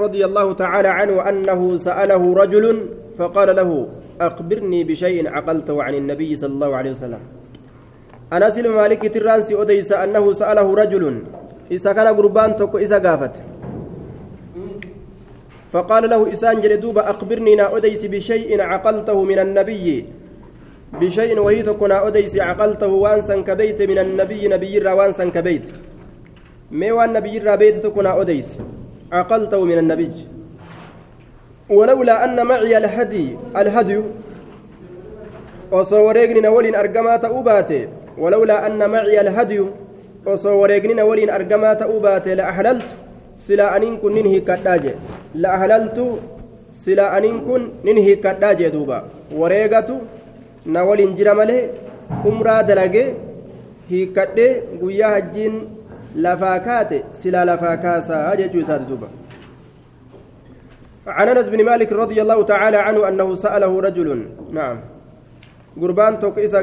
رضي الله تعالى عنه أنه سأله رجل فقال له أخبرني بشيء عقلته عن النبي صلى الله عليه وسلم. أنس بن مالك ترانسي أديس أنه سأله رجل إذا كان قربان توكو إذا قافت. فقال له إسان جلدوب أخبرني نا أديس بشيء عقلته من النبي. بشيء وهي تكون أديس عقلته وانسا كبيت من النبي نبي وانسا كبيت. مي وان نبي بيت تكون أديس عقلته من النبي ولولا أن معي الهدي الهدي وصوريقني نولين أرقما تأوباتي ولولا أن معي الهدي وصوريقني نولين أرقما تأوباتي لأحللت سلا أنين كن ننهي كتاجي لأحللت سلا أنين كن ننهي كتاجي دوبا. وريقة نولين جرمالي umraa dalage hiikkadhe guyyaa hajjiin lafaa kaate silaa lafaa kaasaa jechuu isaati duuba عن أنس بن مالك رضي الله تعالى عنه أنه سأله رجل نعم. قربان توك إسا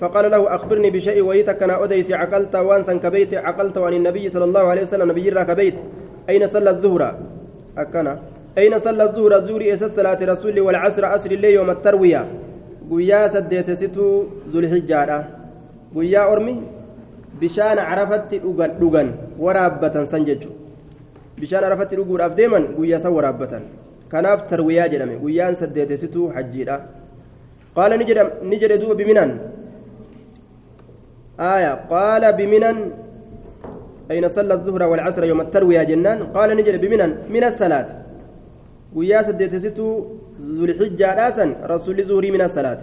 فقال له أخبرني بشيء ويتك أنا أديس عقلت وانسا كبيت عقلت عن النبي صلى الله عليه وسلم نبي كبيت. أين صلى الظهر؟ أكنا. أين صلى الظهر؟ الظهر إسا الصلاة رسول والعصر أسر الليل يوم التروية. قويا سديت ستو ذو الحجارة. قويا أرمي؟ بشان عرفت لغن ورابة سنججو bishaan arafatti dhuguudhaaf deeman guyyaa san waraabbatan. Kanaaf tarwiyaa jedhame guyyaan saddeetessituu hajjiidha. Qaala ni jedhe duuba biminan. آية قال بمنن أين صلى الظهر والعصر يوم التروية جنان قال نجد بمنن من الصلاة ويا سديت ستو ذو الحجة راسا رسول زهري من الصلاة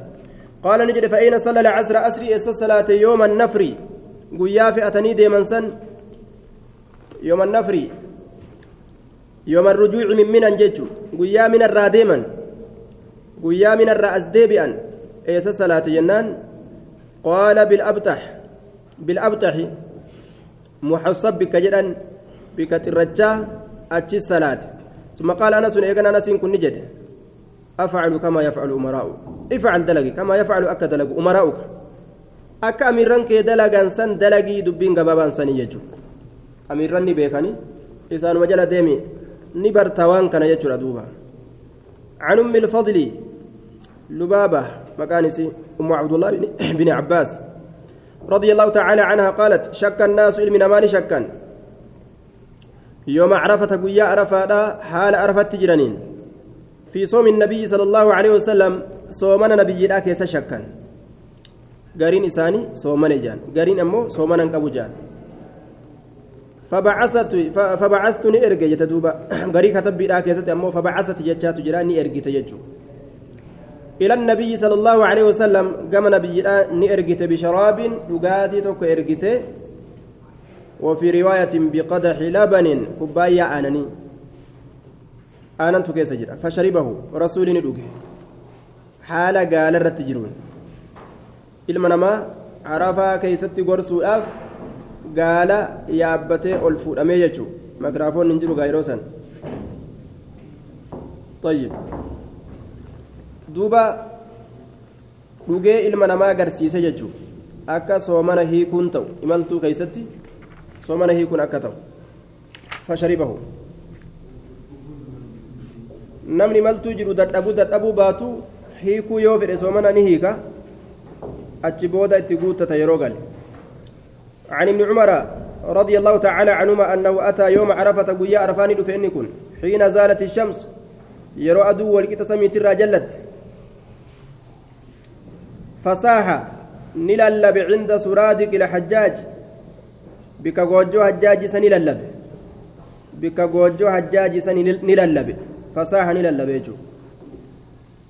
قال نجد فأين صلى العصر أسري إس الصلاة يوم النفر فئتني ديمن سن يوم النفر يوم الرجوع من منن جيتشو قيا من الراديما قيا من الرأس ديبئا إيس صلاة جنان قال بالأبتح بالأبتح محصب بك جدا بك ترجا أتشي الصلاة ثم قال أنس إيقنا أنس كن نجد أفعل كما يفعل أمراء افعل دلقي كما يفعل أكا دلق أمراؤك أكا أميران كي دلقا سن دلقي دبين قبابان سن يجو أميران بيكاني إسان وجل ديمي ni barta waan kana jechuudha duuba. عن أم الفضل لبابة مكانسي أم عبد الله بن عباس رضي الله تعالى عنها قالت شك الناس علم نمان شكا يوم عرفة قيا عرفة حال عرفت تجرنين في صوم النبي صلى الله عليه وسلم صومنا نبي لا كيس شكا قارين إساني صومنا جان قارين أمو صومنا قبو جان فبعثت فبعثت ني ارجع جتدوبا غري كتب بدا كيست امو فبعثت جچات جرا ني ارجع تججو إلى النبي صلى الله عليه وسلم كما نبي ني ارجع بشراب دغاتي توك ارجع وفي روايه بقدح لبن keessa jira. Fasharibahu rasuuli ni dhuge. Haala gaala irratti jiruun. Ilma namaa arafaa keeysatti gorsuudhaaf gaala yaabbatee ol fuudhamee jechuun makiraafoon hin jiru gaa'iroo san طيب duuba dhugee ilma namaa agarsiise jechuun akka soomana hiikuun ta'u imaltuu keeysatti soomana hiikuun akka ta'u fasharibahu namni imaltuu jiru dadhabuu dadhabuu baatu hiikuu yoo fedhe soomana ni hiika achi booda itti guuttata yeroo gale عن ابن عمر رضي الله تعالى عنهما أنه أتى يوم عرفة قيا عرفاني دفعني كن. حين زالت الشمس يرى أدو ولقيت سميت الرجلت فصاح نللب عند سرادق الحجاج. بك غوجو حجاج سنللب بك غوجو حجاج سنللب فصاح نللب. يجو.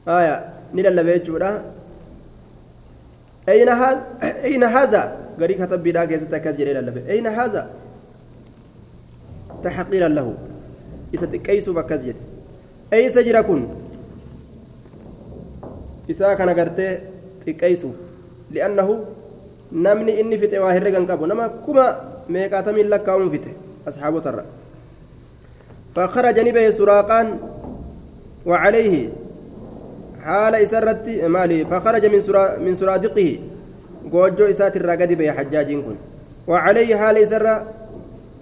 آية نللب يجو أين هذا أين هذا? غريك تبدا كيست كاس جري لله أين هذا؟ تحقيرا له. إذا تكيسوا بكاس جري أي سجرا كن؟ إذا كان غرتي تكيسوا لأنه نمني إني في تواهر رجن كابو نما كما ميقاتم لك كون فته أصحابه ترى. فخرج نبه سراقان وعليه حال إسرت مالي فخرج من سرا من سرادقه goojjoo isaatirraa gadi ba'e hajjaajiin kun. وعليه حال إسر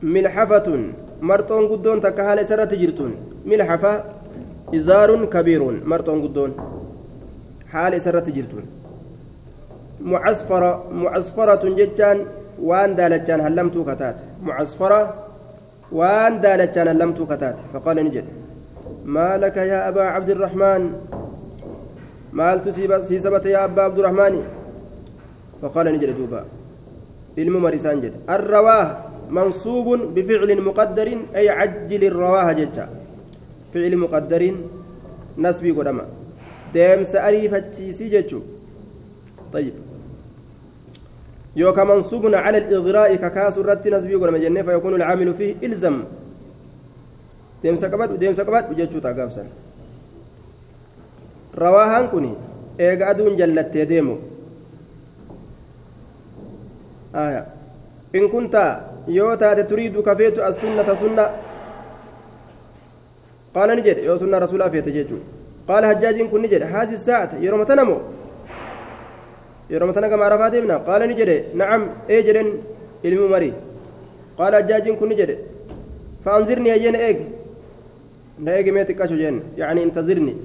ملحفة مرطون قدون تكهال سرة جرتون ملحفة إزار كبير مرطون قدون حال سرة جرتون معصفرة معصفرة جتان وان دالتان هلمتو كتات معصفرة وان دالتان هلمتو كتات فقال نجد ما لك يا أبا عبد الرحمن مالت سيسبت يا أبا عبد الرحمن فقال نجد دوبا علم مرسان جد الرواه منصوب بفعل مقدر أي عجل الرواه جتا فعل مقدر نسبي قدما ديم سأري فتشيسي جتشو طيب يوكا منصوب على الإغراء ككاس الرت نسبي قدما جنة فيكون العامل فيه إلزم ديم سكبت وديم سكبت وجتشو تاقابسا رواهان كوني إيقا أدون جلت ديمو آية إن كنت يوتا تريد كفيت السنة سنة قال نجد يو سنة رسول الله فيتججو قال حجاج كن نجد هذه الساعة يوم تنمو يوم تنقم عرفات ابنا قال نجد نعم اجر الممري قال حجاج كن نجد فأنظرني أجين إيج نيجي ميتك جين يعني انتظرني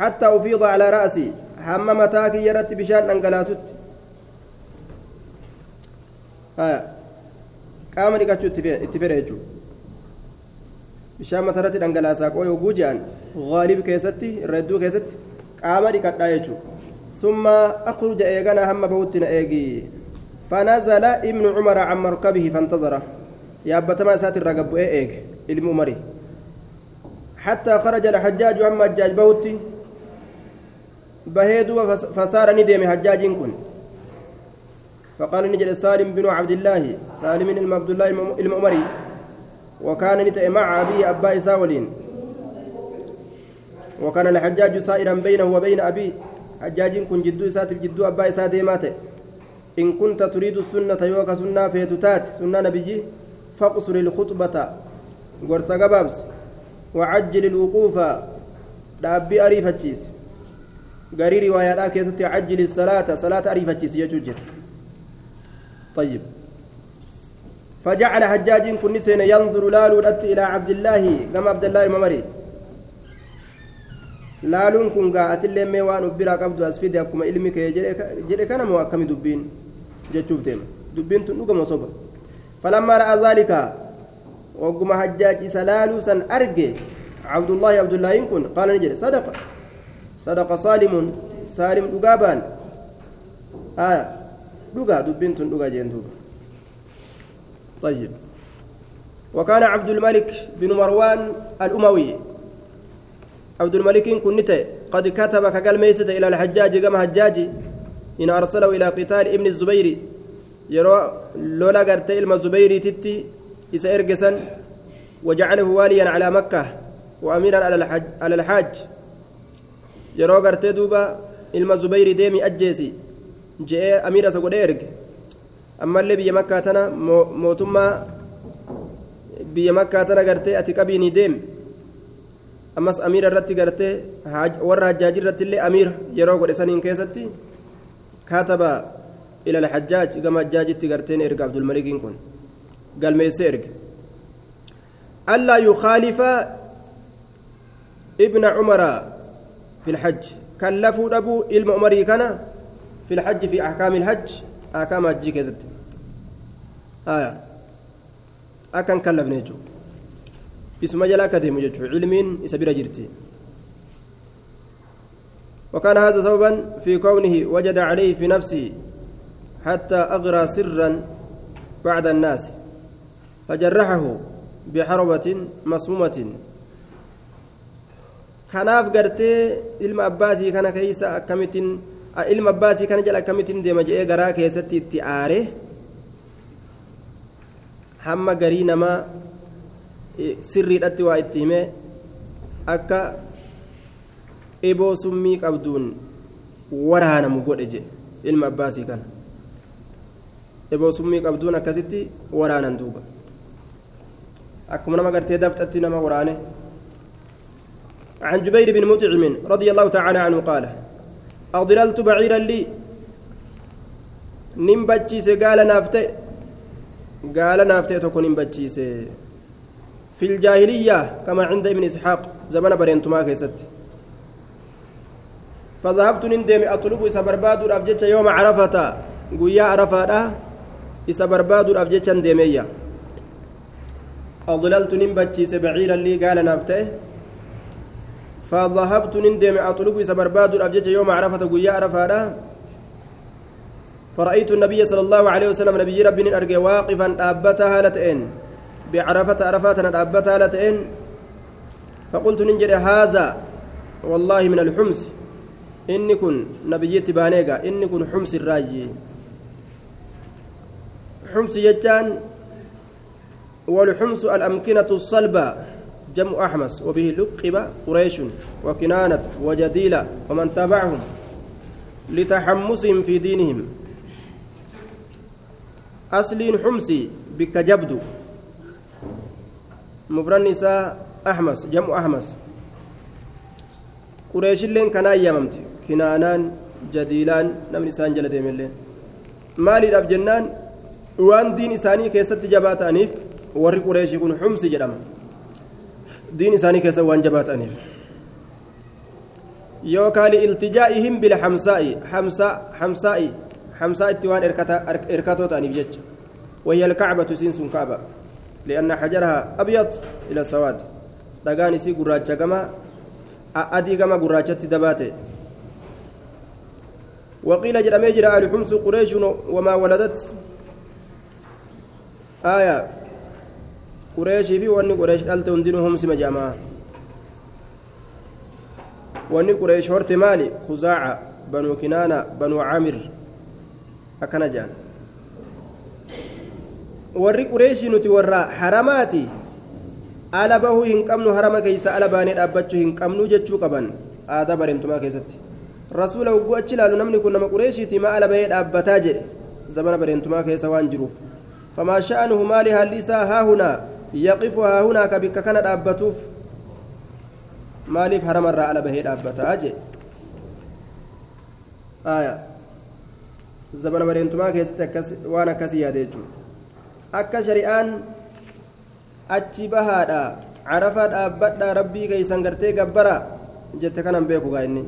حتى أفيض على رأسي هم متاك يرت بشان أنقلاسوت matarratti dhangalaasaa qoo yogguu je'an gaalib keessatti irra hedduu keessatti qaama dhiqadhaa jechuudha summa akhruja eegana hamma bahutti na eegi فنزل ابن عمر عن مركبه فانتظره يابتما سات الرقب ايك علم عمري حتى خرج الحجاج اما الحجاج بوتي بهيدو فصار ندم حجاج كن. فقال نجد سالم بن عبد الله سالم بن عبد الله المؤمري وكان نتأ مع أبي أبا ساولين وكان الحجاج سائرا بينه وبين أبي حجاج كن جدو ساتف جدو أبا إسا ديمات إن كنت تريد السنة يوكا سنة فيتتات سنة نبيجي فاقصر الخطبة. قرص قبابس وعجل الوقوف. دابي أريفتشيس غري روايات كيست عجل الصلاة صلاة أريفتشيس يجوجر طيب فجعل حجاج كن سين ينظر لالو إلى عبد الله كما عبد الله الممري laaluun kun gaa'atillee mee waan uf biraa qabdu as fide akkuma ilmi kee jedhe kana moo akkami dubbiin jechuuf deema dubbiin tun dhugama soba falammaa ra'a zaalika wagguma hajjaaj isa laaluu san arge cabdullaahi abdullaahiin kun qaala ni jedhe sadaqa dhugaa baan. Aya dhugaa dubbiin tun dhugaa jeen duuba. طيب وكان عبد الملك بن مروان الأموي عبد الملك كنت قد كتب كقال ميسة إلى الحجاج كما حجاج إن أرسله إلى قتال ابن الزبير يرى لولا قرت إلما الزبير تتي إسا إرقسا وجعله واليا على مكة وأميرا على الحج على الحاج yeroo gartee duuba ilma zubayri deemi ajjeesi je'ee amiira isa godhee erge. Ammallee biyya makkaa tana mootummaa biyya makkaa tana gartee ati qabiinii deemi ammas amiira irratti gartee warra hajjaaji irratti illee amiira yeroo godhe saniin keessatti kaataba ila alhajjaaj gama hajjaajitti garteen erga abdulmalikiin kun galmeessee erge. Allaa yukaalifa ibna cumaraa lafuu dhabuu ilma umarii kana fi lhajji fi ahkaami lhajj ahkaama hajjii keessatti akkan kallafne jechuudha isuma jala akka deemu jechuudha cilmiin isa bira jirti وكان هذا سببا في كونه وجد عليه في نفسه حتى أغرى سرا بعد الناس فجرحه بحربة مصمومة kanaaf gartee ilma abbaasii kana keeysa akkamitin ilma abbaasii kana jala akkamitin deema jedhee garaa keessatti itti aare? Hamma garii namaa sirriidhatti waa itti himee akka eboo summii qabduun waraanamu godhe jedhe ilma abbaasii kana. Eboo summii qabduun akkasitti waraanan duuba. Akkuma nama gartee dafxatti nama waraane عن جبير بن مطعم رضي الله تعالى عنه قال أضللت بعيرا لي. نمبتشيس قال نافته. قال نافته تكون نمبتشيس في الجاهلية كما عند ابن إسحاق زمن برينتما كيست. فذهبت نندم أطلب إسا برباد الأبجج يوم عرفة. قويا عرفة إسا برباد الأبجج ديمية. أضللت ننبتشيس بعيرا لي قال نافته. فذهبت نندم أطلب إسا برباد الأبجج يوم عرفة قويا عرفة فرأيت النبي صلى الله عليه وسلم نبي ربي أرجع واقفا أبتها لتئن. بعرفة عرفات أبتها لتئن. فقلت ننجر هذا والله من الحمص. إني كن نبيت بانيغا إني كن حمص الراجي. حمص يجان والحمص الأمكنة الصلبة. جمع أحمس وبه لقب قريش وكنانة وجديلة ومن تابعهم لتحمسهم في دينهم. أصلين حمصي بك جبدو. مبرن نساء أحمس جمع أحمس. قريش اللين كان أياممت. كنانان جديلان نمن إسان جل ديملين مالي الأب جنان وان دين إساني كيست جبات أنيف warri qureeshii kun xumsi jedhama diin isaanii keessa waan jabaat aniif yookaan iltijaa'ihim bila hamsaa'i hamsaa'i hamsaa itti waan erkatoo ta'aniif jecha وهي الكعبة سين سن كعبة لأن حجرها أبيض إلى السواد دقان سي قراجة كما أدي كما قراجة دباته وقيل جرى جرى آل حمص قريش وما ولدت آية قريش في واني قريش ألت هندنهم سما جماعة واني قريش هرت مالي خزاعة بنو كنانة بنو عامر akkana jedhan warri qureeshii nuti warra haramaati ala bahuu hin qabnu harama keeysa ala baanee dhaabbachuu hin qabnu jechuu qaban aadaa bareemtumaa keessatti rasuula hogguu achi ilaalu namni kun nama qureeshiiti ma ala dhaabbataa jedhe zamana bareemtumaa keessa waan jiruuf famaa sha'anuhu maali haalli isaa haahunaa yaqifu haahunaa ka bikka kana dhaabbatuuf maaliif haramarraa ala bahee dhaabbataa jedhe aayaa zabana bareentumaa keessatti waan akkasii yaade jechuudha akka shari'aan achi bahaadha carafa dhaabbadha rabbii keeysan gartee gabbara jette kanan beeku gaa inni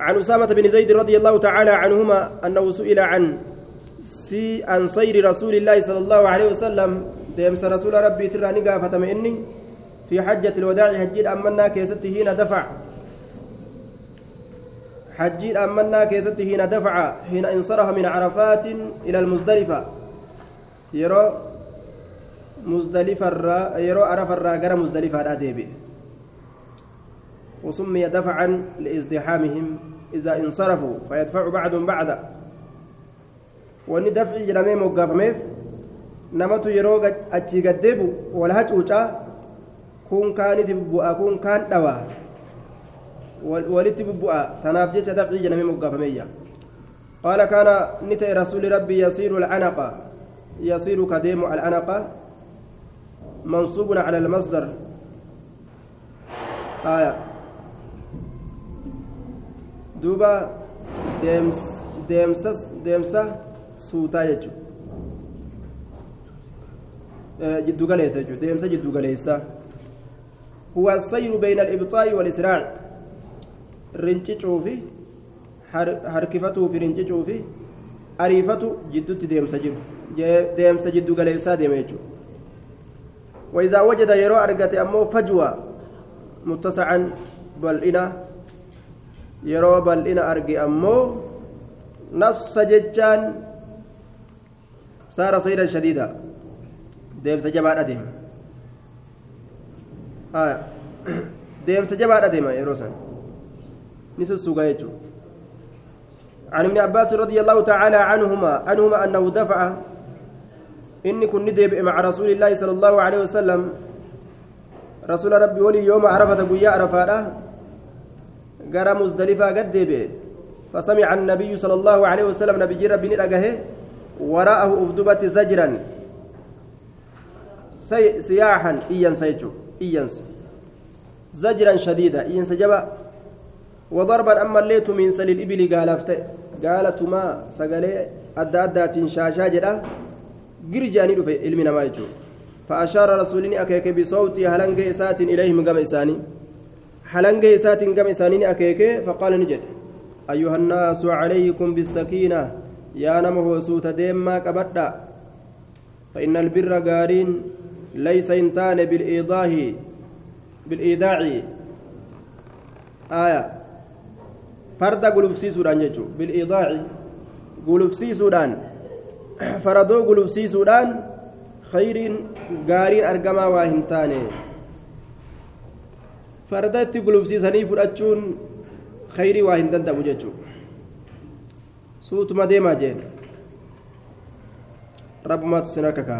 عن أسامة بن زيد رضي الله تعالى عنهما أنه سئل عن سي عن سير رسول الله صلى الله عليه وسلم ديمس رسول ربي تراني قافة إني في حجة الوداع حجير أمنا كيستي هنا دفع حجين أمنا كيست حين دفع حين انصرف من عرفات إلى المزدلفة يرى مزدلفة الرا يرى عرف الرا جرى مزدلفة الأديبي وسمي دفعا لازدحامهم إذا انصرفوا فيدفع بعضهم بعضا وأن دفع جرمي مقافميف نمت يرو أتشي قدبو ولا هتوشا كون كان تبقى كون كان دوا walitti bubbu'a tanaaf jecha dafcii jedhamee moggaafameeyya qaala kaana ni ta'e rasuuli rabbii yasiiru alcanaqa yasiiru kadeemu alcanaqa منصوب على المصدر آية دوبا ديمس ديمسس ديمسا يجو جدو غليسة ديمسا جدو غليسة هو السير بين الإبطاء والإسراع rincicuu fi harkifatuu fi rincicuu fi ariifatu jidduutti deemsa jiru. Deemsa jiddu galeessaa deeme jechuudha وإذا وجد يرو أرجت أمو فجوة متسعا بلئنا يرو بلئنا أرجي أمو نص ججان صار صيدا شديدا. ديم سجبان أديم آه. ديم سجبان أديم يروسن نسسوغا يجو. عن ابن عباس رضي الله تعالى عنهما عنهما أنه دفع. إني كن ندب مع رسول الله صلى الله عليه وسلم. رسول ربي ولي يوم عرفة قويا عرفة. قرى مزدلفة قد فسمع النبي صلى الله عليه وسلم نبي ربي نلقاه أفدبة زجرا. سي سياحا إيان سيجو إيان زجرا شديدا إيان سجبا وضربا أما الليت من سل الإبل قالفت قالت ما سقلي أدى أدى شاشا جدا. قرجاني في علمنا ما يجو. فأشار رسولني أكيك بصوتي هلنج إسات إليهم قم إساني. هلنج إسات قم إساني أكيك فقال نجد. أيها الناس عليكم بالسكينة. يا نمه سوت ديما كبدا فإن البر قارين ليس إنتان بالإيضاح بالإيداع آية. فرد قلوبسي سودان جيتشو. بالإيضاع. قلوبسي سودان فردو قلوبسي سودان خير قارين أرقما واهنتان فردت قلوبسي سني فرأتشون خيري واهنتان دمو جيتشو. Suutuma deemaa jeen ربما تسنكك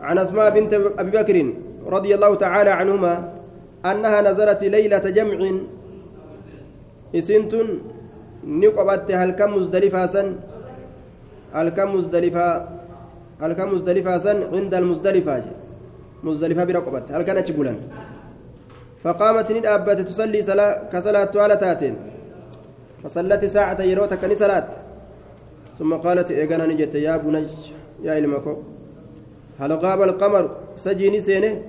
عن أسماء بنت أبي بكر رضي الله تعالى عنهما أنها نزلت ليلة جمع إسنت نقبت هل كم مزدلفة سن هل كم مزدلفة هل كم مزدلفة سن عند المزدلفة مزدلفة برقبت هل كانت بلند فقامت ندابت تصلي صلاة كصلاة توالتاتين فصلت ساعة يروتك نسلات ثم قالت إيقانا نجت يا بني يا إلمكو. هل غاب القمر؟ سجيني سينه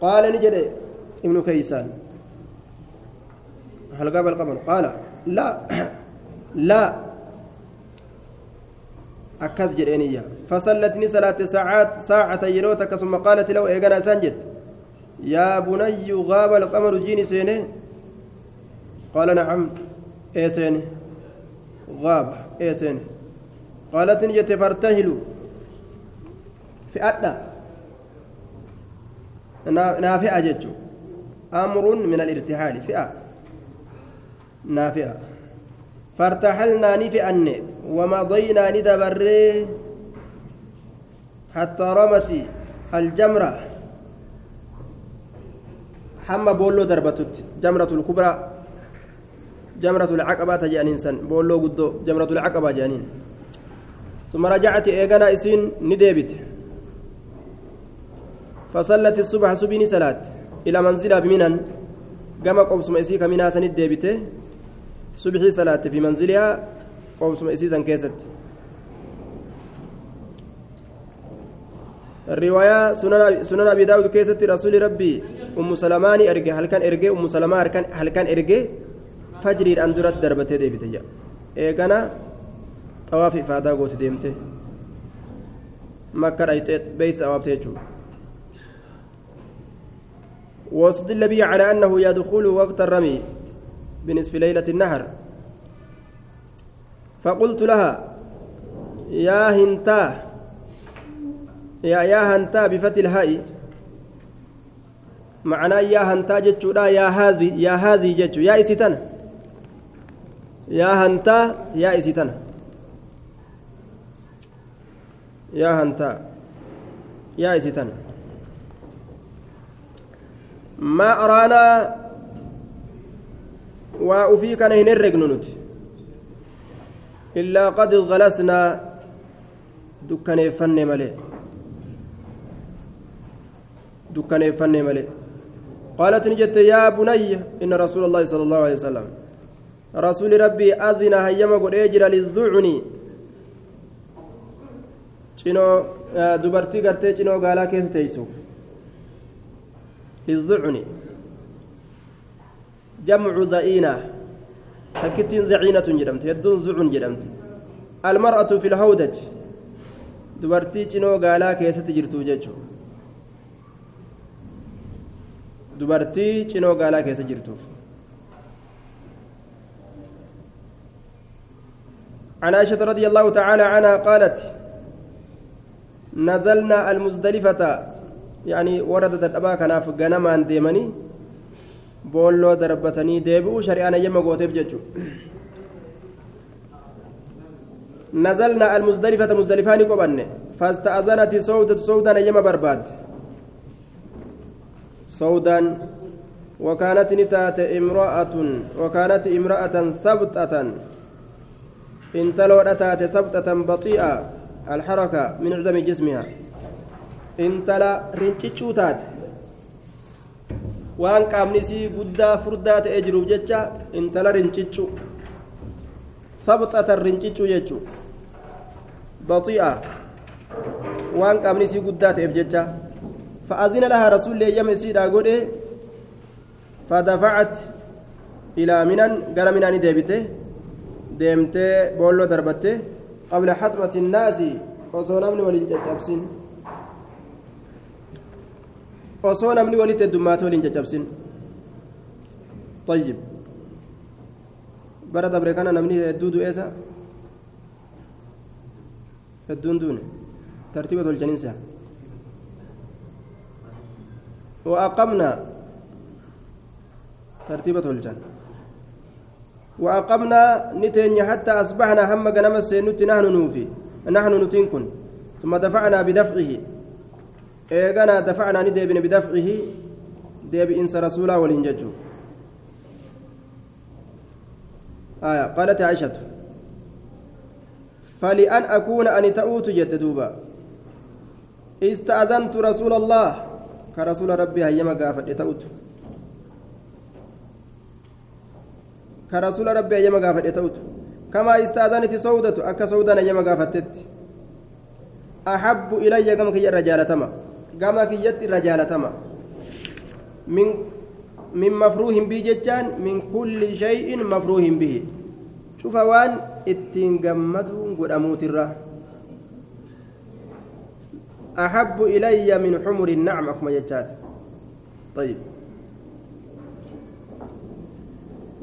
قال نجد ابن كيسان. هل غاب القمر؟ قال لا لا. أكز جرينية فصلتني صلاة ساعات ساعة يروتك ثم قالت له إيقانا سنجد يا بني غاب القمر جيني سينه قال نعم. إيسين غاب إيسين قالت نجت فارتهلوا. في أدنى. نافئة جتشو. أمر من الارتحال. فئة. نافئة فارتحلنا نفئن ومضينا ندبر حتى رمت الجمرة. حمى بولو دربتت. جمرة الكبرى. جمرة العقبة تجانين سن. بولو قدو جمرة العقبة جانين. ثم رجعت إيغانا إسين نديبت. فصلت الصبح سبيني صلاة. إلى منزلها بمنن قام قوسم إسيك منا سند ديبته صبحي صلاة في منزلها. قوسم إسيسا كيست. الرواية سنن أبي داود كيست رسول ربي. أم سلماني أرجع. هل كان أرجع؟ أم سلمة هل كان أرجع؟ Fajriidhaan duratti darbatee deebite jedha eegana xawaaf ifaadaa goote deemte. Makka dhayxee beeyti xawaafte jechuudha. واستدل به على أنه يدخل وقت الرمي بنصف ليلة النهر فقلت لها يا هنتا يا يا هنتا بفتح الهاء معناه يا هنتا جتشو يا هذه يا هذه جتشو يا إسيتنا isii tana yaa hantaa yaa isii tana maa araanaa waa ufii kana hin herregnu nuti illaa qad galasnaa dukkaneeffanne malee dukkaneeffanne malee قالت نجت يا بني إن رسول الله صلى الله عليه وسلم رسول ربي أذن هيما قد أجر cinoo dubartii gartee cinoo gaalaa keessa teeysu lizucni jamcu za'iina takkittiin zaciinatun jedhamte hedduun zucun jedhamte almar'atu fi lhawdati dubartii cinoo gaalaa keessatti jirtu jechuu dubartii cinoo gaalaa keessa jirtuuf عن عائشة رضي الله تعالى عنها قالت نزلنا المزدلفة يعني وردت الأبا كان في غنما ديمني بولو دربتني ديبو شريانا يما قوتيف ججو. نزلنا المزدلفة مزدلفاني قبن فاستأذنت سودة سودا يما برباد. سودا وكانت نتات امرأة وكانت امرأة ثبتة. انتلو أتات ثبتة بطيئة الحركة من عزم جسمها انتلا رنشيشو تات waan qaamni isii guddaa furdaa ta'ee jiruuf jecha intala rincichu sabxatan rincichu jechu baxi'a waan qaamni isii guddaa ta'eef jecha fa'aazina lahaa rasuulli eeyyama isiidhaa godhe fadafacat ilaa minan gara minaani deebite deemtee boolloo darbatte qabla haxmati innaasi osoo namni waliin caccabsin osoo namni walitti heddummaate waliin caccabsin طيب bara dabre kana namni hedduu du'eesa hedduun duune tartiiba tolchaninsa وأقمنا ترتيبة الجن وأقمنا نتين حتى أصبحنا هم جنم السينوت نحن نوفي. نحن نتنكن ثم دفعنا بدفعه. إيغانا دفعنا نديبن بدفعه. ديب إنس رسولا والإنججو آية قالت عائشة. فلأن أكون أن تؤوت جد دوبا. استأذنت رسول الله. كرسول ربي هيما قافت تؤوت كرسول ربي هيما قافت تؤوت كما استأذنت سودة أكا سودة هيما قافتت أحب إلي كما كي رجالتما كي يت رجالتما من من مفروه به جتان من كل شيء مفروه به شوف وان اتين جمدون قد أموت الراه أحب إلي من حمر النعم أكما طيب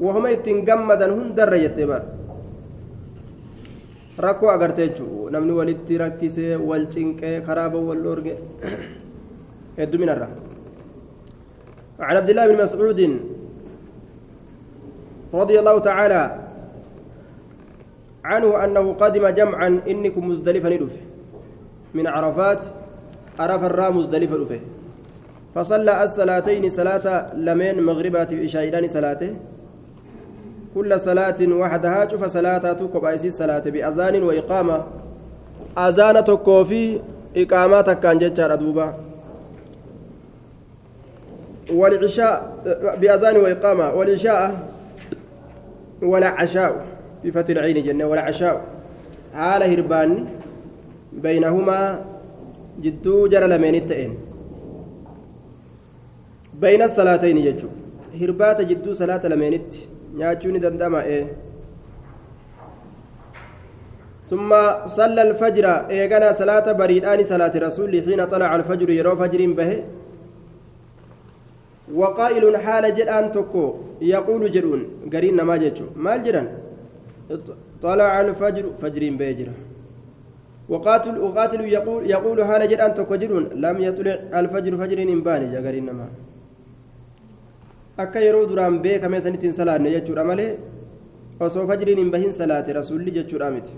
وهم اتين جمدا هندر يتبار rakkoo agarte jechuudha namni walitti rakkisee wal cinqee karaa wal dhoorge hedduminarra عن عبد الله بن مسعود رضي الله تعالى عنه أنه قدم جمعا إنكم مزدلفا ندفه من عرفات عرف الرا مزدلفا فصلى الصلاتين صلاة لمن مغربات إشاء صلاته. كل صلاة وحدها شوف صلاة كوبايسي صلاة بأذان وإقامة. أذان تكوفي إقامة كان جتشار دوبا والعشاء بأذان وإقامة. والعشاء ولا عشاء بفتح العين جنة ولا عشاء حال هربان بينهما جدو جرى لمن التئين بين الصلاتين جتشو. هربات جدو صلاة لمن التئين nyaachuu ni danda'ama ee. ثم صلى الفجر إيغانا صلاة بريدان صلاة رسول حين طلع الفجر يرو فجر به وقائل حال جدان تكو يقول جرون قرين ما جتشو ما جران طلع الفجر فجر بيجر وقاتل وقاتل يقول يقول حال جدان تكو جرون لم يطلع الفجر فجر إنباني جاقرين ما akka yeroo duraan beekame sanittiin salaanne jechuudha malee osoo fajriin hin bahin salaate rasuulli jechuudha miti.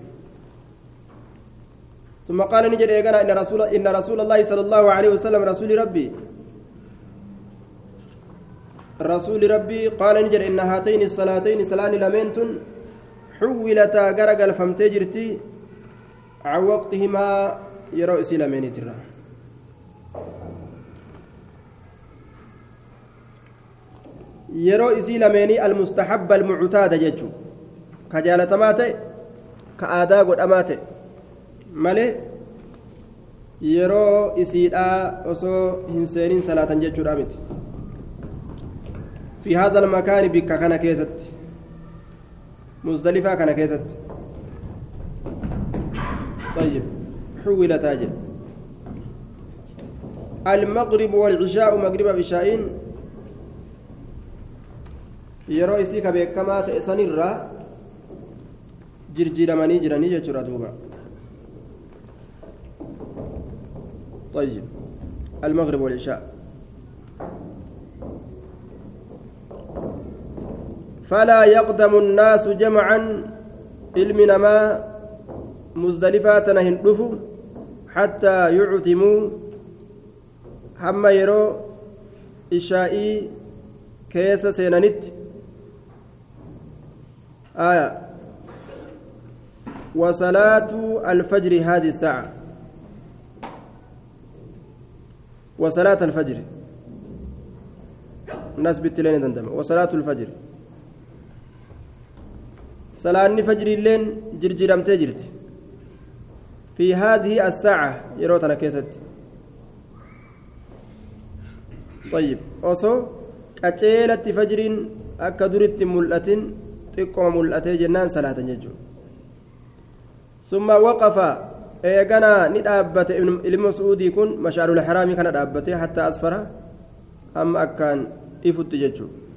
ثم قال نجد إيقنا إن رسول إن رسول الله صلى الله عليه وسلم رسول ربي رسول ربي قال نجد إن هاتين الصلاتين صلان لمنتن حولتا غرق فمتجرتي عن وقتهما يرو إسلامين ترى yeroo isii lameenii almustahabba almuctaada jechuu ka jaalatamaa ta'e ka aadaa godhamaa ta'e malee yeroo isiidhaa osoo hin seenin salaatan jechuudha miti fi haadha almakaani bikka kana keessatti muzdalifaa kana keessatti طيب حول تاجر المغرب والعشاء مغرب عشاءين yeroo isii ka beekamaa ta'e sanirraa jirjiiramanii jiranii jechuudha duuba. طيب المغرب والعشاء فلا يقدم الناس جمعا علم نما مزدلفات هندفوا حتى يعتموا هم يرو إشائي كيس سينانت آية. وصلاة الفجر هذه الساعة. وصلاة الفجر. الناس بالتلين تندم وصلاة الفجر. صلاة الفجر اللين جرجرم تجرت. في هذه الساعة يروتنا كيست. طيب. أصو قتيلة فجر أكدرت ملأة تقوم ملأة جنان صلاة ججو ثم وقف eeganaa ni dhaabbate. Ilmi mas'uudii kun mashaarul haraamii kana dhaabbate hatta asfara amma akkaan ifutti jechuudha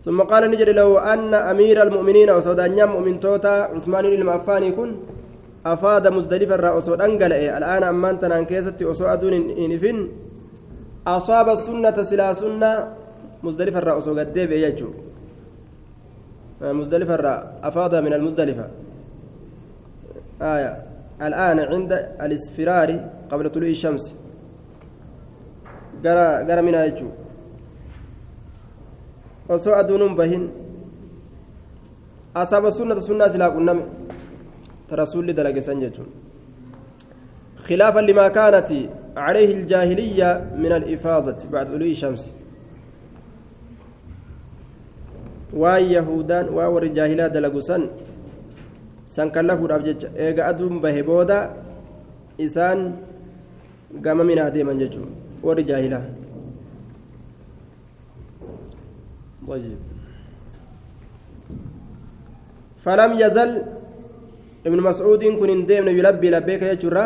ثم قال نجد لو أن أمير المؤمنين وسودانيا مؤمن توتا عثمان المعفاني كن أفاد مزدلفا رأسود أنقل الآن أمان تنان كيستي أسوأدون إنفن أصاب السنة سلا سنة مزدلفا رأسو قد ديب يجو مزدلفا أفاد من المزدلفة. آية. الآن عند الاسفرار قبل طلوع الشمس. قرا قرأ من يجو. osoo aduunuun bahin asaaba sunnata sunnaa silaa qunname ترسول دلق سنجتون خلافا لما كانت عليه الجاهلية من الإفاضة بعد طلوع الشمس. وان يهودان وان الجاهلية دلقوا سن سن كلفوا jecha eega aduun bahe booda isaan gama minaa deeman jechuun warri jaahilaa. فلم يزل ابن مسعود كن ديمن يلبي لبيك يجرا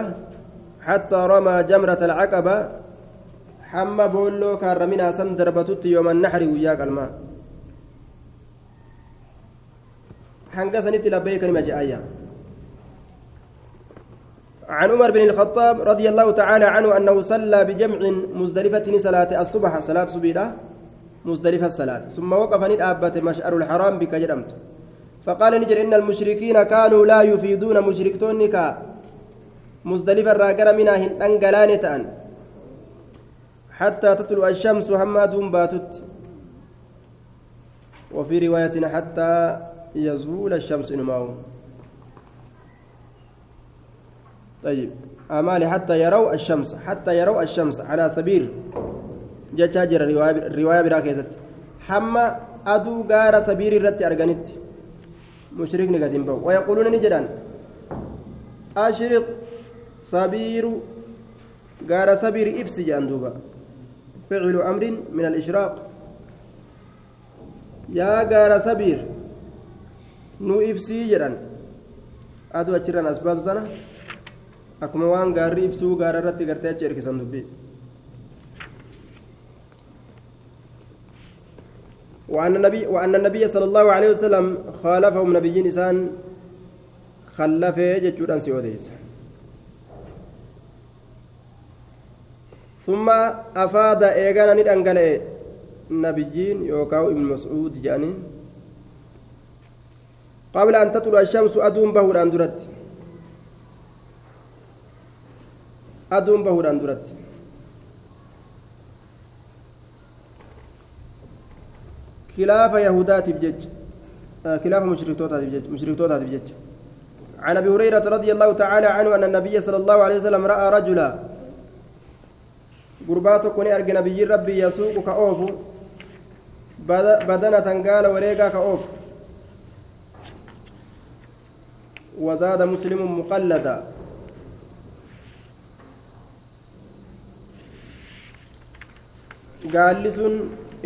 حتى رمى جمرة العقبة حمى بولو كان رمينا سن دربتت يوم النحر وياك الماء حنقسنت لبيك المجاية عن عمر بن الخطاب رضي الله تعالى عنه أنه صلى بجمع مزدلفة صلاة الصبح صلاة صبيحة مزدلفة الصلاة ثم وقف ندابة مشعر الحرام بك جرمت فقال نجر إن المشركين كانوا لا يفيدون مشركتون كا مزدلفة راقر منها تأن. حتى تطلع الشمس هما دون باتت. وفي رواية حتى يزول الشمس نماو طيب أمالي حتى يروا الشمس حتى يروا الشمس على سبيل jechaa jira riwaayaa biraa keessatti hamma aduu gaara sabiirii irratti arganitti mushrikni gadi hin bahu wayaquuluuna ni jedhan ashriq sabiiru gaara sabiiri ibsi jedhan duuba ficlu amrin min alishraaq yaa gaara sabiir nu ibsii jedhan. Aduu achirran as baatu tana akkuma waan gaarri ibsuu gaara irratti gartee achi erkisan dubbii. وأن النبي صلى الله عليه وسلم خالفهم نبيين إسان خلفه جتشوران سيوديس ثم أفاد إيغانا ندانغالي نبيين يوكاو ابن مسعود جاني قبل أن تطلع الشمس أدوم بهوران درت. أدوم بهوران درت. خلاف يهوداتف جج خلاف مشركتوتاتف جج مشركتوتاتف جج عن أبي هريرة رضي الله تعالى عنه أن النبي صلى الله عليه وسلم رأى رجلا. قرباتو كوني ارجى نبي ربي يسوق كاوف بدنة قال وريقا كأوف. وزاد مسلم مقلدا قال لسن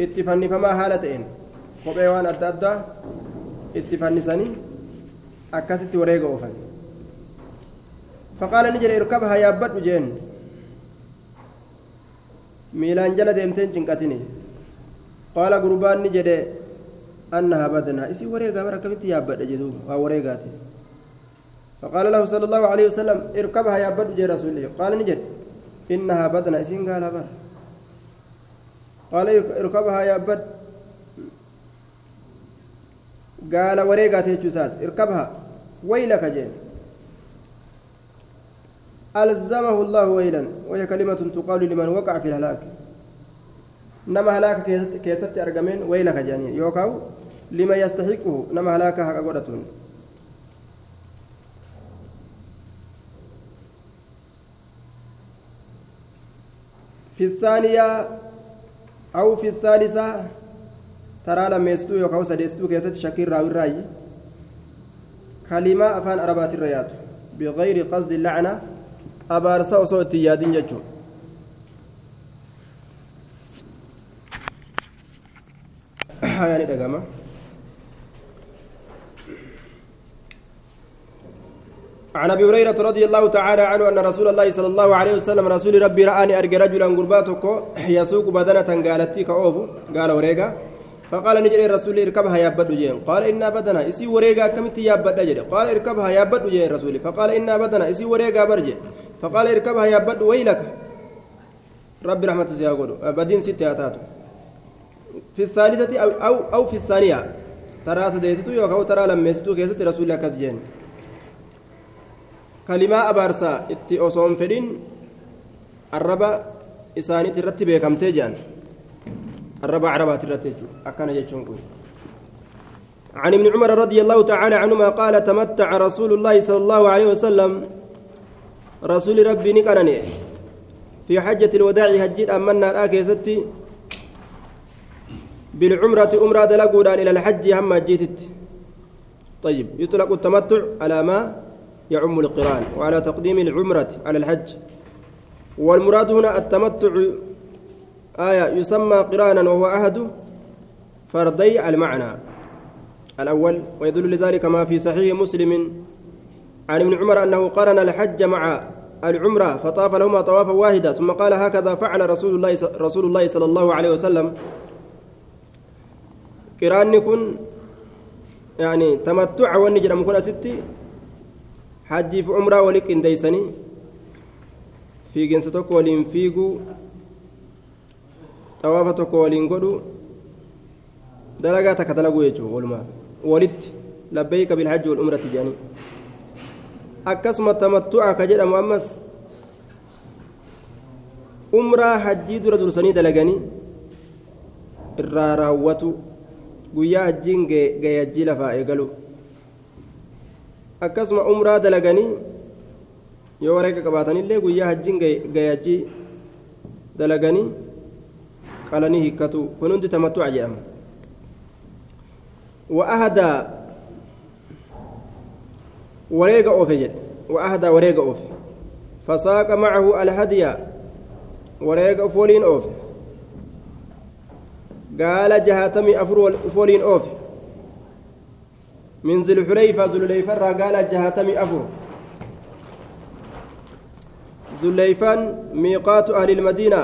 اتفنفما هالتين kophee waan adda addaa itti fannisanii akkasitti wareega oofan faqaala ni jedhe irkabha yaabbadhu jeen miilaan jala deemteen cinqatini qaala gurbaan ni jedhe annaha badnaa isii wareegaa bara akkamitti yaabbadha jedhu waa wareegaati فقال له صلى الله عليه وسلم اركبها يا بدر. جي رسول الله قال نجد إنها بدنا إسين قال بر قال اركبها يا بدر. wareegaate jechuu isaati irkabha waylaka jeen ألزمه الله ويلا وهي كلمة تقال لمن وقع في الهلاك. نما هلاك كيست أرجمين ويلك جاني. يوكاو. لما يستحقه. نما هلاك حق قدتون في الثانية أو في الثالثة taraa lammeessituu yookaan sadeessituu keessatti shakkiin raawwirraayi kalimaa afaan arabaatirra yaatu بغير قصد اللعنة أبارسا وصوت يادين جتشو يعني دقامة عن أبي هريرة رضي الله تعالى عنه أن رسول الله صلى الله عليه وسلم رسول ربي راني أرجى رجلا غرباتك يسوق بدنة قالت كأوف قال وريقا فقال نجري الرسول اركبها يا بدو جين. قال إنا بدنا. إسي وريقا كمت يا بد جري قال اركبها يا بدو جين الرسول فقال إنا بدنا. إسي وريقا برجي فقال اركبها يا بدو ويلك. ربي رحمة سيقول بدين ستة أتاتو. في الثالثة أو, أو, أو في الثانية. ترى سديتو يوكاو ترى لمستو كيست رسول الله كسجين كلمة أبارسا إتي أصوم فدين الربا إساني ترتبه كم تجان الربع عربات الرتج أكان يجون عن ابن عمر رضي الله تعالى عنهما قال تمتع رسول الله صلى الله عليه وسلم رسول ربي نكرني في حجة الوداع هجيت أمنا الآكي ستي بالعمرة أمرة دلقودان إلى الحج هم جيتت طيب يطلق التمتع على ما يعم القران وعلى تقديم العمرة على الحج. والمراد هنا التمتع آية يسمى قرآنا وهو أحد فردي المعنى. الأول ويدل لذلك ما في صحيح مسلم عن ابن عمر أنه قرن الحج مع العمرة فطاف لهما طوافا واحدا ثم قال هكذا فعل رسول الله رسول الله صلى الله عليه وسلم. قرآن كن يعني تمتع ونجر من كل ستي حجي في عمرة ولك انديسني في جنستك ولين فيقو godhu dalagaa takka dalaguu jechuudha walumaa walitti labbeeyka bilhajji wal umrati jedhanii akkasuma tamattu'a ka jedhamu ammas umraa hajjii dura dursanii dalaganii irraa raawwatu guyyaa hajjiin gayajjii lafaa eegalu akkasuma umraa dalaganii yoo wareega qabaatanillee guyyaa hajjiin gayajjii dalaganii qalanii hikkatu kun hundi tamattu'a jedhama وأهدى وريق أوفي وأهدى وريق أوفي فساق معه الهدي وريق أفولين أوفي قال جهاتمي أفر أفولين أوفي من ذي الحليفة ذو الحليفة قال جهاتمي أفر ذو الحليفان ميقات أهل المدينة.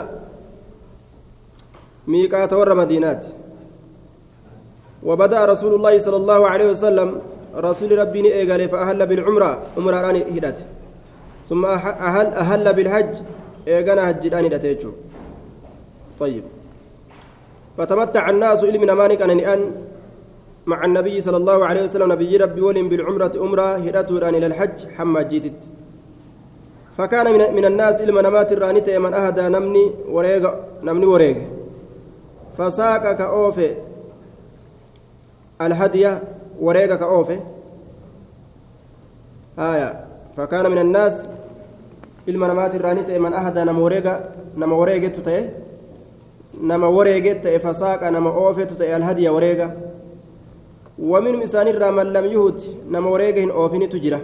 ميقات ور مدينات. وبدأ رسول الله صلى الله عليه وسلم رسول ربي إيقال فأهل بالعمرة عمرة راني هدات ثم أهل أهل بالحج إيقانا هجداني دتيجو طيب. فتمتع الناس إلي من أمانك أن مع النبي صلى الله عليه وسلم نبي ربي ولم بالعمرة أمرة هدته إلى الحج حما جيتت. فكان من, من الناس إلما نمات الرانية من أهدى نمني وريق نمني وريق فساق كأوفي الهدي وريق كأوفي آية. فكان من الناس namaati irraani ta'e man ahada nama wareega nama wareegettu ta'e nama wareeget ta'e fasaaqa nama oofetu ta'e alhadiya wareega ومنهم إسان من لم يهد نما وريقهن أوفنت جرة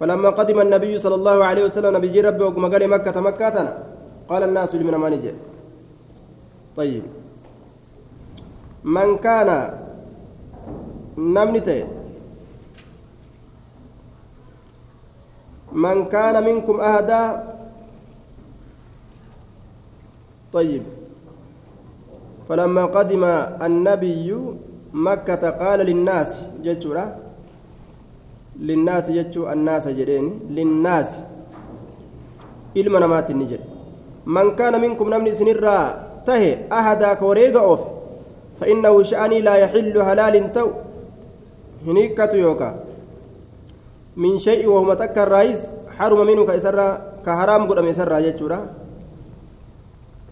فلما قدم النبي صلى الله عليه وسلم نبي ربي وقم قال مكة مكة قال الناس لمن ما نجي. طيب. من كان نمنته من كان منكم أهدى. طيب. فلما قدم النبي مكة قال للناس جتشورا للناس جتشو الناس جدين للناس إلما نمات النجد من كان منكم نمني سنرا تهي أهدى كوريغا أوف فإنه شأني لا يحل حلال تو هنيكة يوكا من شيء وهو تكا الرئيس حرم منه كإسرى كحرام قدام إسرى جتشورا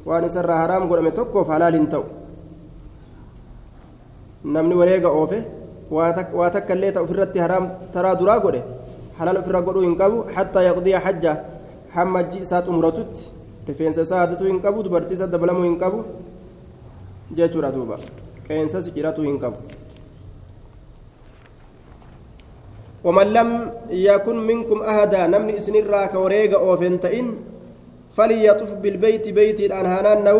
وأن إسرى حرام قدام تكو فحلال تو namni wareega oofe waa takka illee ta'u ofirratti haraam taraa duraa godhe halaal ofirra godhuu hin qabu hattaa yaqdiya hajja hamma hajji isaa xumuratutti rifeensa isaa hadatuu hin qabu dubartii isa dabalamuu hin qabu jechuudha duuba qeensas hiratuu hin qabu ومن لم يكن منكم أهدا نمني إسنرا كوريغا أوفنتئن فليطف بالبيت بيت الأنهانان نو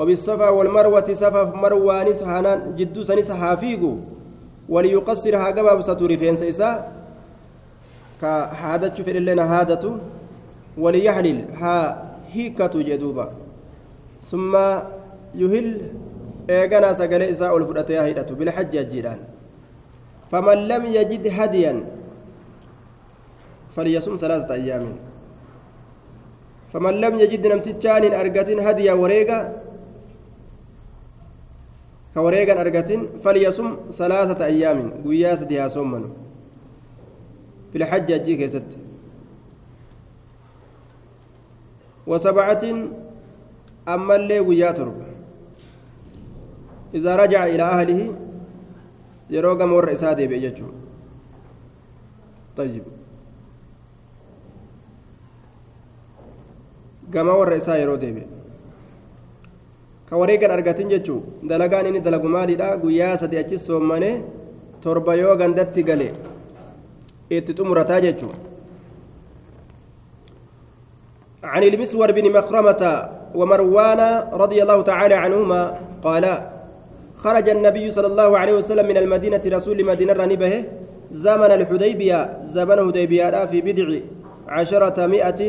وبالصفا والمروة صفا مروانس هانان جدو سنس حافيقو وليقصر ها قباب ستوري فين سيسا كهادة شوف لنا هادة وليحلل ها هيكة جدوبا ثم يهل eeganaa sagalee isaa ol fudhatee haa hidhatu bilhajji ajjiidhaan faman lam yajid hadiyan falyasum salaasata ayyaamin faman lam yajid namtichaan hin wareegan argatin falyasum salaasata ayyaamin guyyaa sadi haa soommanu bilhajji ajjii keessatti wasabcatin ammallee guyyaa torba إذا رجع إلى أهله يروق مور إسادة بيجتشو طيب warra isaa yeroo deebi'e ka wareegan argatin jechuu dalagaan inni dalagu maaliidha guyyaa sadi achi soommane torba yoo gandatti gale itti xumurataa jechuu عن المسور بن مخرمة ومروان رضي الله تعالى عنهما قالا خرج النبي صلى الله عليه وسلم من المدينة رسول مدينة رنبه زمن الحديبية زمن الحديبية في بدع عشرة مئة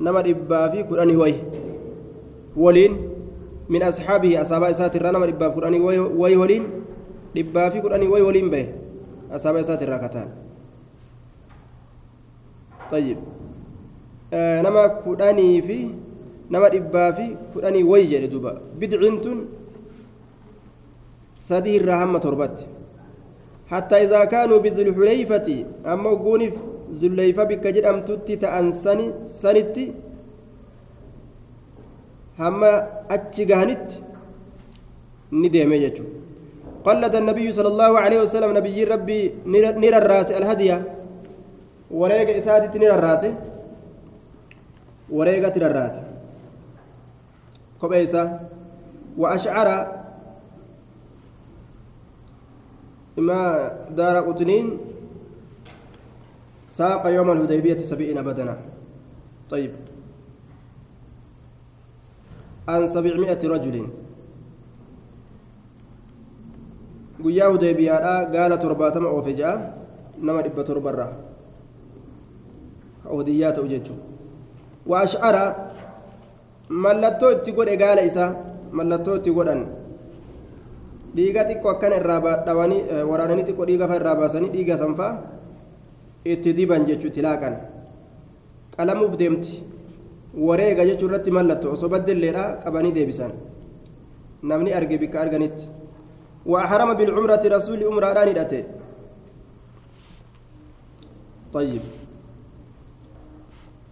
نمر إبا في وي ولين من أصحابه أصحاب إساتر نمر إبا في قرآن وي ولين إبا في قرآن وي ولين به أصحاب إساتر ركتان طيب. آه نما قرآني في نمر إبا في قرآن وي جل دوبا. بدعنتن سدي الرحمة تربت. حتى إذا كانوا بذي الحليفة أما قونف ذي الحليفة بك جرأم تتي هما أتشغانت ندم يجو قلد النبي صلى الله عليه وسلم نبي ربي نير الراس الهدية وريق إسادة نير الراس وريق تير الراس كوبيسا وأشعر إما دار قطنين ساق يوم الهديبية سبعين بدنا طيب عن سبعمائة رجل guyyaa hudaybiyaadha gaala torbaatama oofe ja'a nama dhibba torbarra ka odiyyaa ta'u jechuudha waa ash'ara mallattoo itti godhe gaala isaa mallattoo itti godhan dhiiga xiqqoo akkana irraa dhawanii waraananii xiqqoo dhiiga fa irraa baasanii dhiiga sanfaa itti diban jechuutti laaqan qalamuuf deemti wareega jechuu irratti mallattoo osoo baddelleedha qabanii deebisan. Namni arge bikka arganitti. وأحرم بالعمرة رسول عمرة راني طيب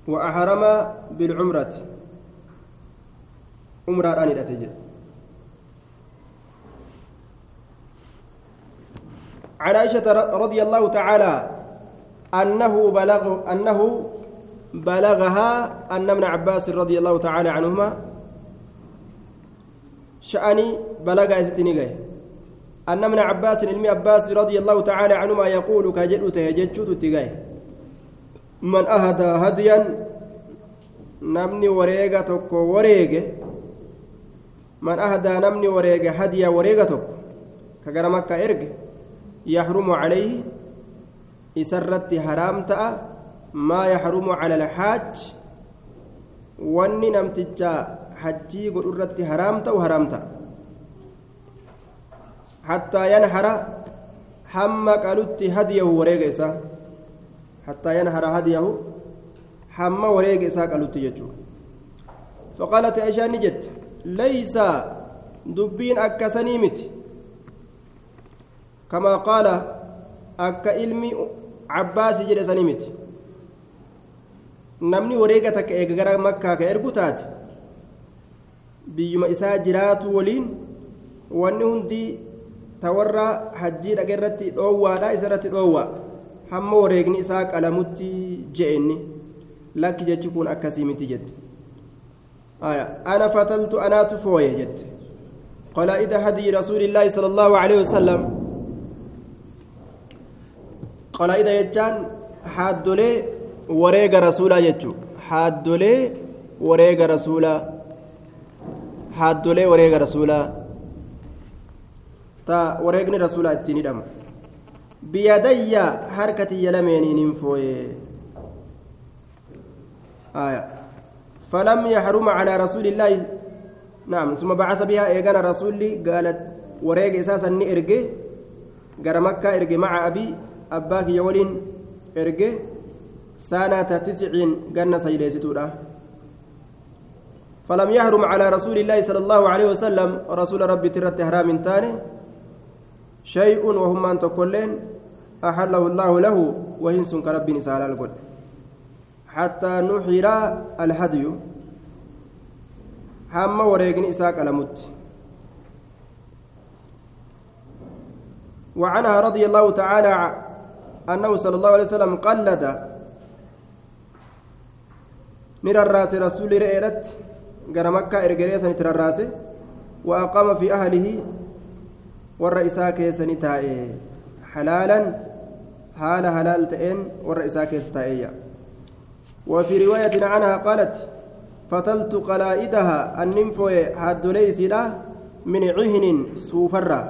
وأحرم بالعمرة عمرة راني عن عائشة رضي الله تعالى أنه بلغ أنه بلغها أن ابن عباس رضي الله تعالى عنهما شأني بلغ ستني أن ابن عباس علم عباس رضي الله تعالى عنهما يقول كجد تهججت تجاه من أهدى هديا نمني وريغا تكو وريغا من أهدى نمني وريغا هديا وريغا تكو كجرى مكة إرجع يحرم عليه. إسرت حرام تأ. ما يحرم على الحاج واني نمتجا حجي قررت حرام تأ وحرام تأ حتى ينحر حم قالت هديه وريق إسا حتى ينحر هديه حم وريق إسا قالت يجو فقالت عائشة نجت ليس دبين أكسني متي كما قال أكا إلمي عباس جل سنمت namni wareega takka eega gara makkaa ka ergu taate biyyuma isaa jiraatu waliin wanni hundi ta warra hajjii dhaga irratti dhoowwaadha isa irratti dhoowwa hamma wareegni isaa qalamutti je'enni lakki jechi kun akkasii miti jette ana fataltu anaatu fooye jette qalaa'ida hadii rasuulillaahi sala allaahu aleyhi wasalam qalaa'ida jechaan haaddolee wareega rasuulaa jechuudha haaddolee wareega rasuulaa haaddolee wareega rasuulaa ta wareegni rasuulaa ittiin hidhamu biyadayya harka tiyya lameeniin hin fooye فلم يحرم على رسول الله نعم ثم بعث بها إيغانا رسولي قالت وريق إساسا نئرقي قال مكة إرقي مع أبي أباك يولين إرقي سنة تسع قلنا سيديستورا فلم يحرم على رسول الله صلى الله عليه وسلم رسول ربي ترت إحرام تاني. شيء وهم أن تقولين أحله الله له وهنس كرب نسال القل حتى نحر الهدي. هم وريقن إساك لمت وعنها رضي الله تعالى أنه صلى الله عليه وسلم قلد نرى الراس رسول رئيرت قال مكة إرقريسا نترى الراس وأقام في أهله والرئيسا كيسا نتائي حلالا حال حلال تئن والرئيسا كيسا تائي وفي رواية عنها قالت فتلت قلائدها النمفو حد ليس من عهن سوفرة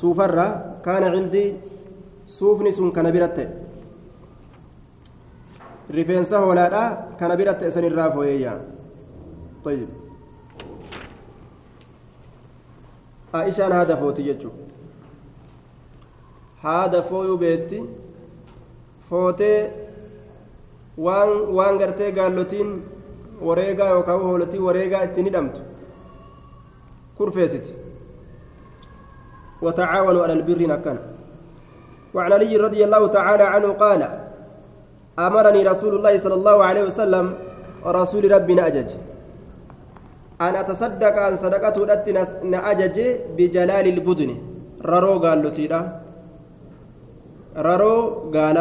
سوفرة كان عندي kana biratte. Rifeensa hoolaadha kana biratte isan irraa fooyeyya طيب عائشان هذا فوتي يجو هذا فويو بيتي فوتي waan waan gartee gaallotiin wareegaa yookaan hoolotii wareegaa ittiin hidhamtu kurfeessiti watacaawanuu ala albirri akkan وعن علي رضي الله تعالى عنه قال أمرني رسول الله صلى الله عليه وسلم رسول ربنا أجج أن أتصدق عن صدقته نأجج بجلال البدن. ررو قال لتيرا ررو قال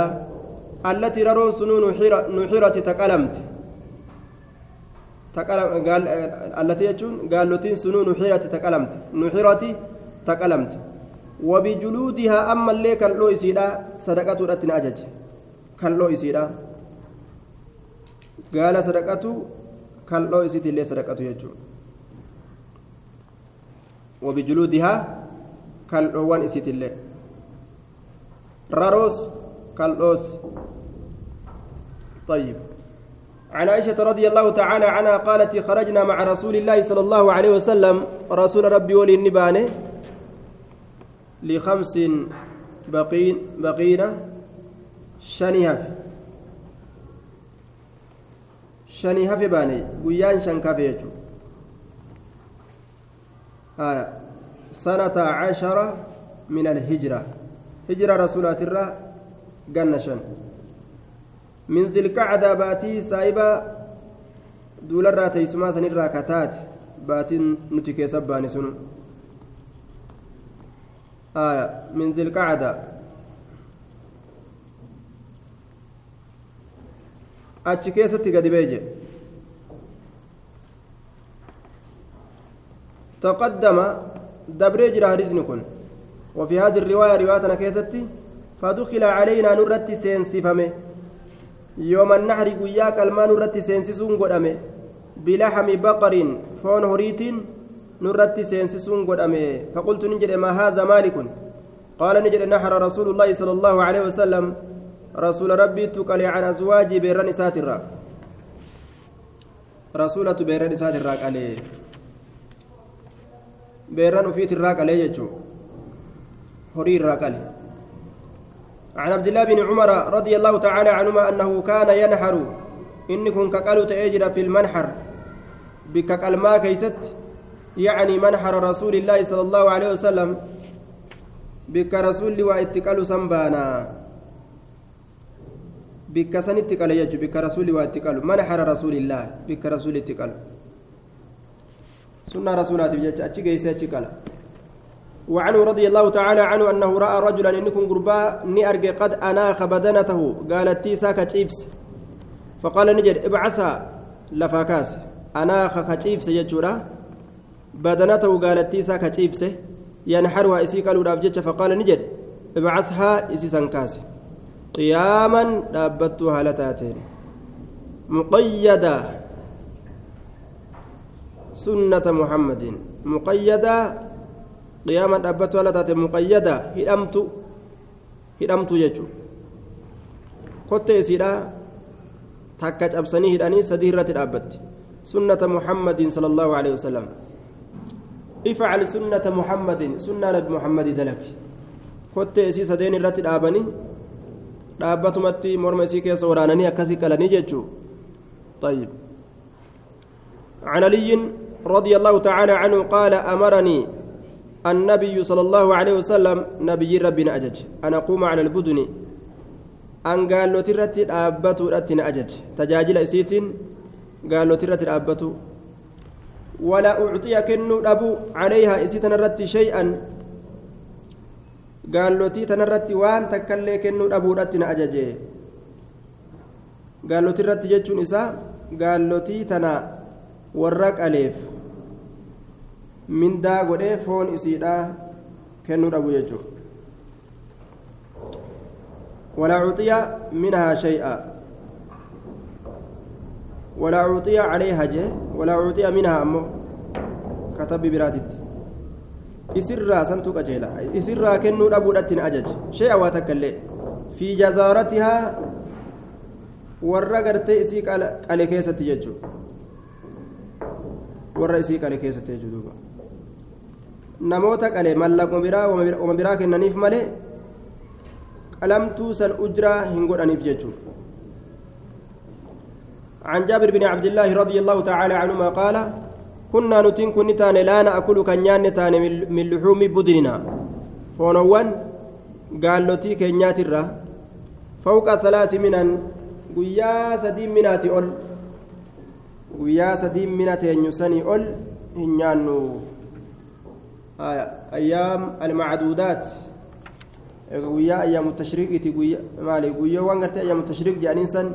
التي ررو سنون نحرة تكلمت تكلم قال التي يجون قال لتين سنون نحرة تكلمت نحرة تكلمت وبجلودها أما اللي كان لو يسيدا صدقة رتنا أجج يسيدا قال صدقة كان لو يسيد اللي صدقة يجو وبجلودها كان لو وان يسيد اللي راروس كان لوس طيب عن عائشة رضي الله تعالى عنها قالت خرجنا مع رسول الله صلى الله عليه وسلم رسول ربي ولي النبانه لخمس بقين بقينا شنيهف شنيهف باني قيان شنكف يجو آية سنة عشرة من الهجرة هجرة رسولات الرا قنشا من ذي القعدة باتي سايبة دول الراتي سما سنرا كتات باتي نتكي سباني سنو آية من ذي achi keessatti gadi beeje. تقدم دبري جرى كن وفي هذه الرواية رواية كيستي فدخل علينا نرت سينسفمه يوم النحر قياك الما نرت سينسسون قدامه بلحم بقر فون هريت نرت سينسسون قدامه فقلت نجد ما هذا مالك قال نجد نحر رسول الله صلى الله عليه وسلم رسول ربي تقل عن أزواجي بيران ساترا رسولة بيران ساترا عليه بيران أفيت الراك عليه يجو. هري عن عبد الله بن عمر رضي الله تعالى عنهما أنه كان ينحر. إنكم كقالوا تأجر في المنحر. بكقلما كيست. يعني منحر رسول الله صلى الله عليه وسلم. بك رسول واتقال سنبانا. بك سنتقال يجو بك رسول واتقال منحر رسول الله بك رسول اتقال سنة رسولات بجد أتشي جيسة وعنه رضي الله تعالى عنه أنه رأى رجلا إنكم قربا نأرجع قد أناخ بدنته قالت تيسا كتشيبس. فقال نجد ابعثها لفاكاس أناخ يجورا بدنته قالت ينحرها فقال نجد ابعثها إسيسا كاسي قياما دابتها هالتاتين مقيدة سنة محمد مقيدة قياما دابتها هالتاتين مقيدة هدمت هدمت يجو كنت إسيرا takka cabsanii hidhanii sadii irratti dhaabbatti sunnata muhammadin sala allahu alehi wasalam ifcal sunnata muhammadin sunnaa nabi muhammadi dalagi kottee isii sadeen irratti dhaabanii dhaabbatumatti morma isii keessa waraananii akkasii qalanii jechuu. طيب عن علي رضي الله تعالى عنه قال أمرني النبي صلى الله عليه وسلم نبي ربنا أجج أن أقوم على البدن أن قال له ترتي أبتو رتنا أجج تجاجل إسيتين قال له ترتي أبتو ولا أعطي كنو أبو عليها إسيتنا رتي شيئا gaallotii tanarratti waan takkallee kennuu dhabuudhatti na ajaje gaallotii irratti jechuun isaa gaallotii tana warra qaleef mindaa godhee foon isiidha kennuu dhabu jechuudha ولا عطي منها شيئا ولا عطي عليها جه ولا عطي منها أمه كتب براتت isirraa santu qajeela isirraa kennuu dhabuudhatti na ajaje shay'a waa takka illee fi jazaaratihaa warra gartee isii qale keessatti jechuudha warra isii qale keessatti jechuudha namoota qale mallaquma biraa wama biraa kennaniif malee qalamtuu san ujraa hin godhaniif jechuudha عن جابر بن عبد الله رضي الله تعالى عنهما قال كنا نتين كن تاني لا نأكل كنيان تاني من لحوم بدننا. فونوان قال لتي كنيات الرا. فوق ثلاث منن. قيا سديم مناتي أول. قيا سديم مناتي ينسني أول. هنيانو آية. أيام المعدودات. قيا أيام التشريق قيا مالي قيا وانغرتي أيام التشريق جانين سن.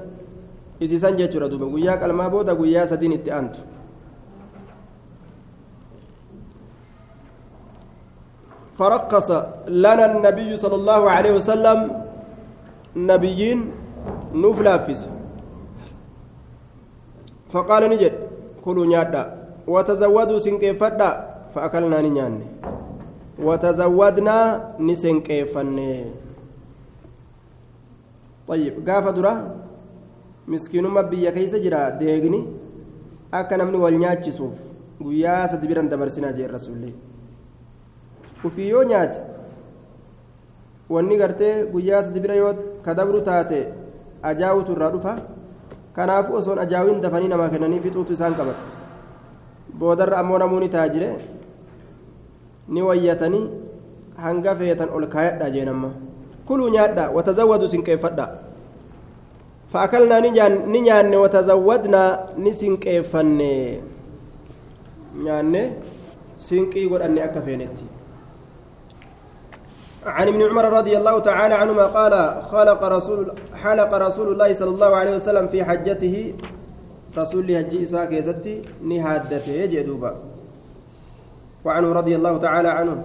إسي سن جيتشورا دوبا قيا كلمة بودا. قيا فرقص لنا النبي صلى الله عليه وسلم نبيين نفلافس فقال نجد كلوا نيادا. وتزودوا سنكيفدا. فأكلنا نيان وتزودنا نسنكيفن طيب قاف درا مسكين ما بيا كيس جرا ديغني. أكا نمني والنياتشسوف guyyaa sadi biran dabarsinaa jee rasuullee ufii yoo nyaate wanni gartee guyyaa sadi bira yoo kadabru taate ajaa'utu irraa dhufa kanaafuu osoon ajaa'uun dafanii namaa kennanii fixuutu isaan qabata boodarra ammoo namuuni taajire ni wayyatanii hanga feetan ol kaayadha jeen amma kuluu nyaadha watazawwadu sinqeeffadha fa'akalnaa ni nyaanne watazawwadnaa ni sinqeeffanne nyaanne sinqii godhanne akka feenetti عن ابن عمر رضي الله تعالى عنهما قال خلق رسول حلق رسول الله صلى الله عليه وسلم في حجته. رسول هجي إساء كيستي نهادته. يجدوبا وعنه رضي الله تعالى عنه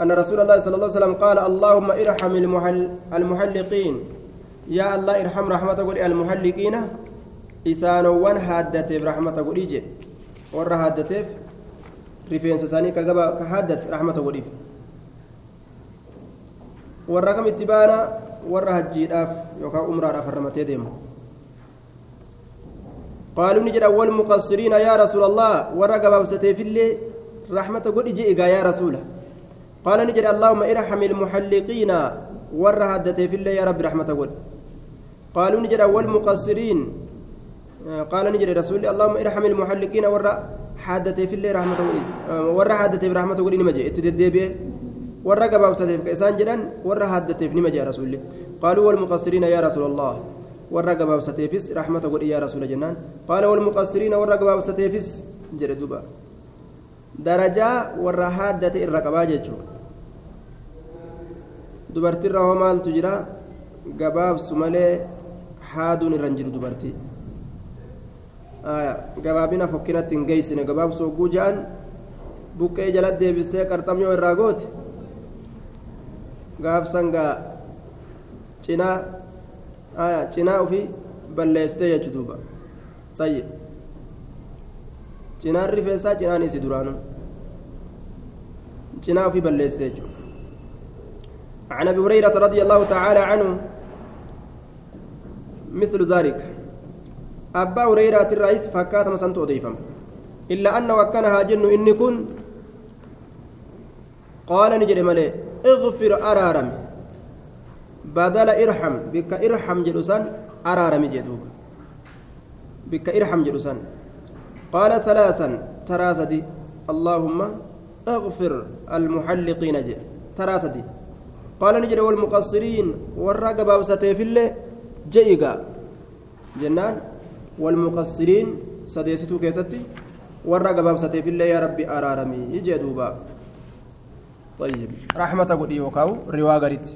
أن رسول الله صلى الله عليه وسلم قال اللهم ارحم المحل المحلقين. يا الله ارحم رحمة قل المحلقين إسانوان هادته برحمة قل إيجي ور هادته رفين سساني كهادت رحمة قل إيجي warra kam itti baana warra hajjiidhaaf yookaan umraadhaaf harramatee deemu qaaluu ni jedha wal muqassiriina yaa rasuula allah warra gabaabsateefillee rahmata godhi je'igaa yaa rasuula qaala ni jedha allaahumma irhami ilmuxalliqiina warra haddateefillee yaa rabbi rahmata godhi qaaluu ni jedha wal muqassiriin qaala ni jedhe rasuulli allaahumma irhami ilmuxalliqiina warra haddateefillee rahmata godhi warra haddateef rahmata godhi nima jee itti deddeebi'e warra gabaabsateef ka isaan jedhan warra haddateef nima jee rasuulli qaaluu walmuqassiriina yaa rasuula allah warra gabaabsateefis rahmata godhi yaa rasuula jennaan qaala walmuqassiriina warra gabaabsateefis jedhe duba darajaa warra haddate irra qabaa jechuu dubartirra hoo maaltu jira gabaabsu malee haaduun irra hin jiru dubartii gabaabina fokkinatti hin geessine gabaabsu hogguu ja'an buqqee jala deebistee qarxamyoo irraa goote gaafsangaa cinaa cinaa ofii balleessite jechuu duuba tayyib cinaan rifeensaa cinaan isi duraanu cinaa ofii balleessite jechuudha عن ابي هريره رضي الله تعالى عنه مثل ذلك أبا هريرة الرئيس فكات مسنت أضيفم إلا أن وكانها جن إني كن قال نجري ملي اغفر أرارم. بدل إرحم بك إرحم جلسان أرارم جدوب. بك إرحم جلسان قال ثلاثا تراسدي اللهم اغفر المحلقين جي. تراسدي. قال نجري والمقصرين والرقب وستيف الله جيقا جنان والمقصرين سديستو كيستي والرقب وستيف الله يا ربي أرارمي يجي طيب. رحمة قد يوكاو رواقريت